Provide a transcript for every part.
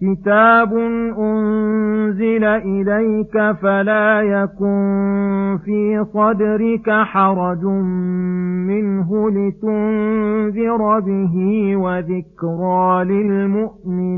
كتاب أنزل إليك فلا يكن في صدرك حرج منه لتنذر به وذكرى للمؤمنين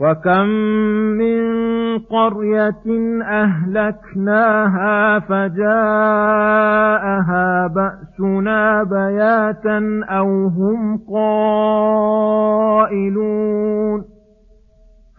وكم من قرية أهلكناها فجاءها بأسنا بياتا أو هم قائلون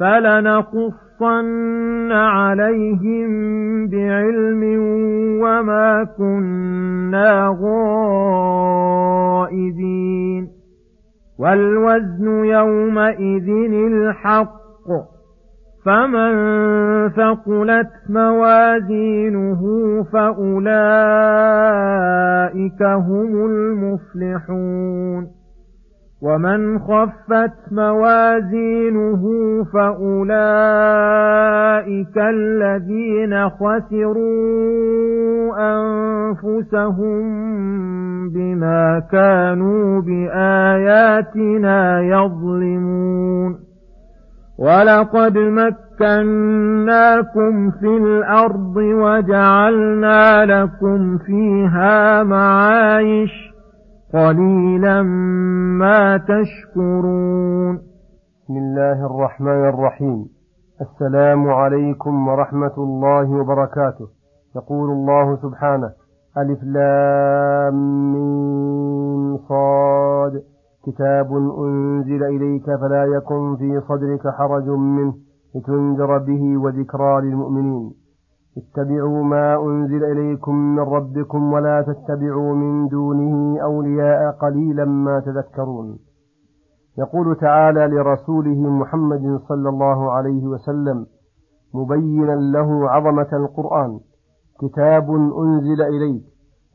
فلنقصن عليهم بعلم وما كنا غائبين والوزن يومئذ الحق فمن ثقلت موازينه فأولئك هم المفلحون ومن خفت موازينه فأولئك الذين خسروا أنفسهم بما كانوا بآياتنا يظلمون ولقد مكناكم في الأرض وجعلنا لكم فيها معايش قليلا ما تشكرون. بسم الله الرحمن الرحيم. السلام عليكم ورحمة الله وبركاته. يقول الله سبحانه ألف لام صاد. كتاب أنزل إليك فلا يكن في صدرك حرج منه لتنذر به وذكرى للمؤمنين. اتبعوا ما أنزل إليكم من ربكم ولا تتبعوا من دونه أولياء قليلا ما تذكرون. يقول تعالى لرسوله محمد صلى الله عليه وسلم مبينا له عظمة القرآن كتاب أنزل إليك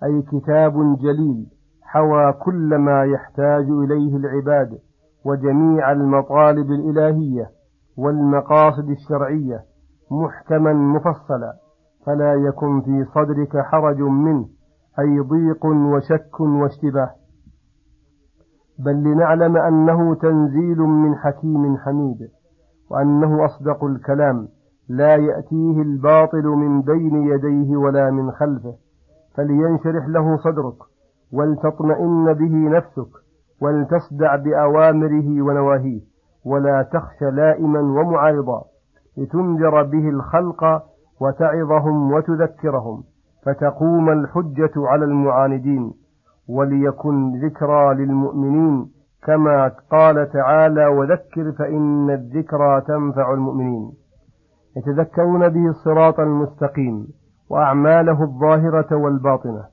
أي كتاب جليل حوى كل ما يحتاج إليه العباد وجميع المطالب الإلهية والمقاصد الشرعية محكما مفصلا. فلا يكن في صدرك حرج منه أي ضيق وشك واشتباه. بل لنعلم أنه تنزيل من حكيم حميد وأنه أصدق الكلام لا يأتيه الباطل من بين يديه ولا من خلفه. فلينشرح له صدرك ولتطمئن به نفسك ولتسدع بأوامره ونواهيه ولا تخش لائما ومعارضا لتنذر به الخلق وتعظهم وتذكرهم فتقوم الحجة على المعاندين وليكن ذكرى للمؤمنين كما قال تعالى وذكر فإن الذكرى تنفع المؤمنين يتذكرون به الصراط المستقيم وأعماله الظاهرة والباطنة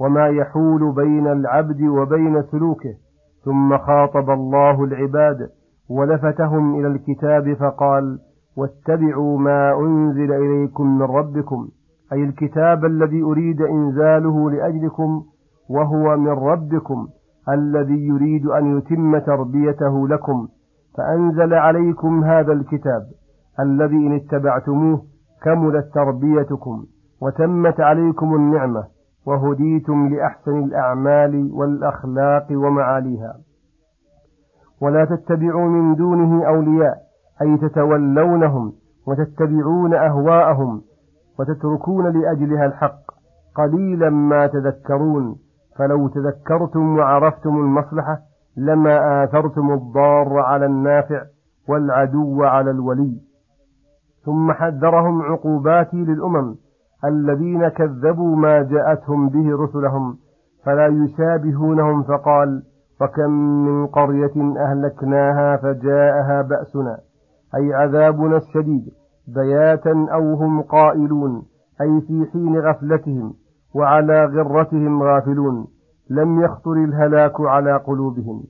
وما يحول بين العبد وبين سلوكه ثم خاطب الله العباد ولفتهم إلى الكتاب فقال واتبعوا ما أنزل إليكم من ربكم أي الكتاب الذي أريد إنزاله لأجلكم وهو من ربكم الذي يريد أن يتم تربيته لكم. فأنزل عليكم هذا الكتاب الذي إن اتبعتموه كملت تربيتكم وتمت عليكم النعمة وهديتم لأحسن الأعمال والأخلاق ومعاليها. ولا تتبعوا من دونه أولياء أي تتولونهم وتتبعون أهواءهم وتتركون لأجلها الحق. قليلا ما تذكرون. فلو تذكرتم وعرفتم المصلحة لما آثرتم الضار على النافع والعدو على الولي. ثم حذرهم عقوبات للأمم الذين كذبوا ما جاءتهم به رسلهم فلا يشابهونهم. فقال وكم من قرية أهلكناها فجاءها بأسنا. أي عذابنا الشديد بياتا أو هم قائلون أي في حين غفلتهم وعلى غرتهم غافلون لم يخطر الهلاك على قلوبهم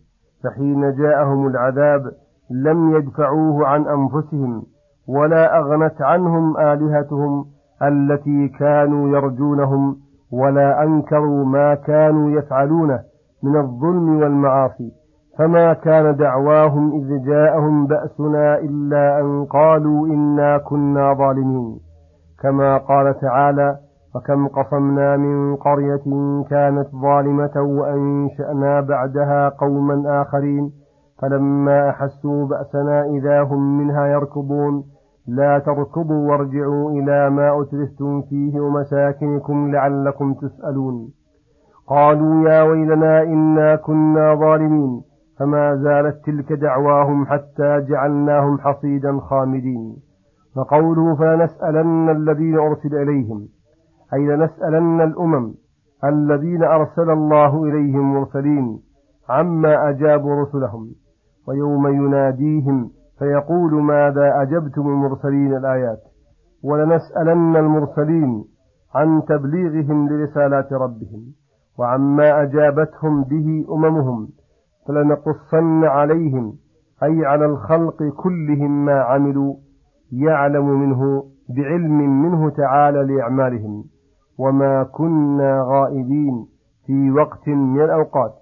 فحين جاءهم العذاب لم يدفعوه عن أنفسهم ولا أغنت عنهم آلهتهم التي كانوا يرجونهم ولا أنكروا ما كانوا يفعلونه من الظلم والمعاصي. فما كان دعواهم إذ جاءهم بأسنا إلا أن قالوا إنا كنا ظالمين. كما قال تعالى وكم قصمنا من قرية كانت ظالمة وأنشأنا بعدها قوما آخرين فلما أحسوا بأسنا إذا هم منها يركضون. لا تركضوا وارجعوا إلى ما أترفتم فيه ومساكنكم لعلكم تسألون. قالوا يا ويلنا إنا كنا ظالمين. فما زالت تلك دعواهم حتى جعلناهم حصيدا خامدين. وقوله فلنسألن الذين أرسل إليهم أي لنسألن الأمم الذين أرسل الله إليهم مرسلين عما أجابوا رسلهم. ويوم يناديهم فيقول ماذا أجبتم المرسلين الآيات؟ ولنسألن المرسلين عن تبليغهم لرسالات ربهم وعما أجابتهم به أممهم فلنقصن عليهم أي على الخلق كلهم ما عملوا يعلم منه بعلم منه تعالى لأعمالهم. وما كنا غائبين في وقت من الأوقات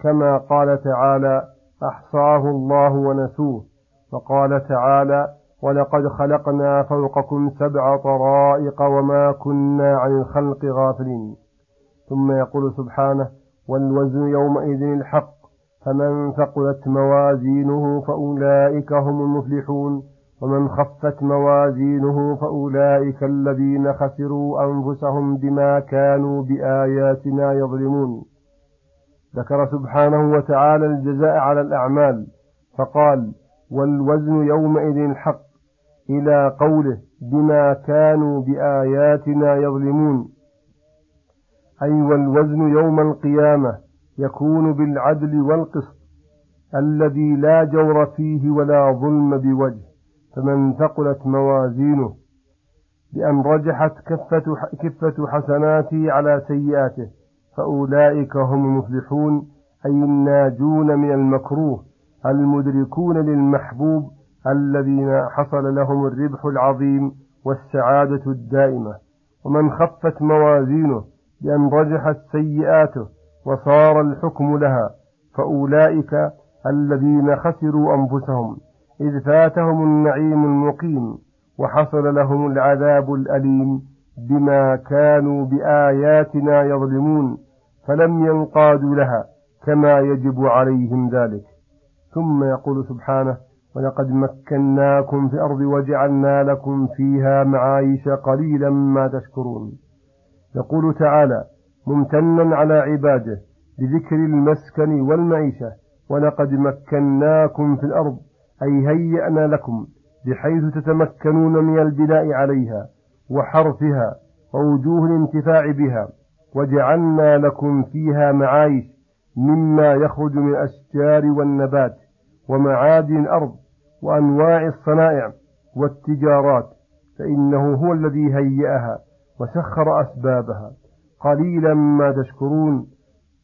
كما قال تعالى أحصاه الله ونسوه. وقال تعالى ولقد خلقنا فوقكم سبع طرائق وما كنا عن الخلق غافلين. ثم يقول سبحانه والوزن يومئذ الحق فمن ثقلت موازينه فأولئك هم المفلحون ومن خفت موازينه فأولئك الذين خسروا أنفسهم بما كانوا بآياتنا يظلمون. ذكر سبحانه وتعالى الجزاء على الأعمال فقال والوزن يومئذ الحق إلى قوله بما كانوا بآياتنا يظلمون. أي والوزن يوم القيامة يكون بالعدل والقسط الذي لا جور فيه ولا ظلم بوجه فمن ثقلت موازينه بأن رجحت كفة, كفة حسناته على سيئاته فأولئك هم المفلحون أي الناجون من المكروه المدركون للمحبوب الذين حصل لهم الربح العظيم والسعادة الدائمة. ومن خفت موازينه بأن رجحت سيئاته وصار الحكم لها فأولئك الذين خسروا أنفسهم إذ فاتهم النعيم المقيم وحصل لهم العذاب الأليم بما كانوا بآياتنا يظلمون فلم ينقادوا لها كما يجب عليهم ذلك. ثم يقول سبحانه ولقد مكناكم في الأرض وجعلنا لكم فيها معايش قليلا ما تشكرون. يقول تعالى ممتنا على عباده بذكر المسكن والمعيشة. ولقد مكناكم في الأرض أي هيأنا لكم بحيث تتمكنون من البناء عليها وحرثها ووجوه الانتفاع بها. وجعلنا لكم فيها معايش مما يخرج من الأشجار والنبات ومعادن الأرض وأنواع الصنائع والتجارات فإنه هو الذي هيأها وسخر أسبابها. قليلا ما تشكرون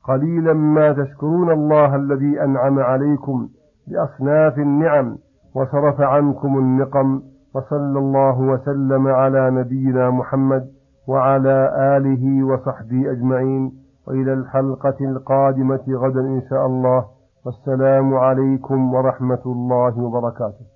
قليلا ما تشكرون الله الذي أنعم عليكم بأصناف النعم وصرف عنكم النقم وصلى الله وسلم على نبينا محمد وعلى آله وصحبه أجمعين. وإلى الحلقة القادمة غدا إن شاء الله. والسلام عليكم ورحمة الله وبركاته.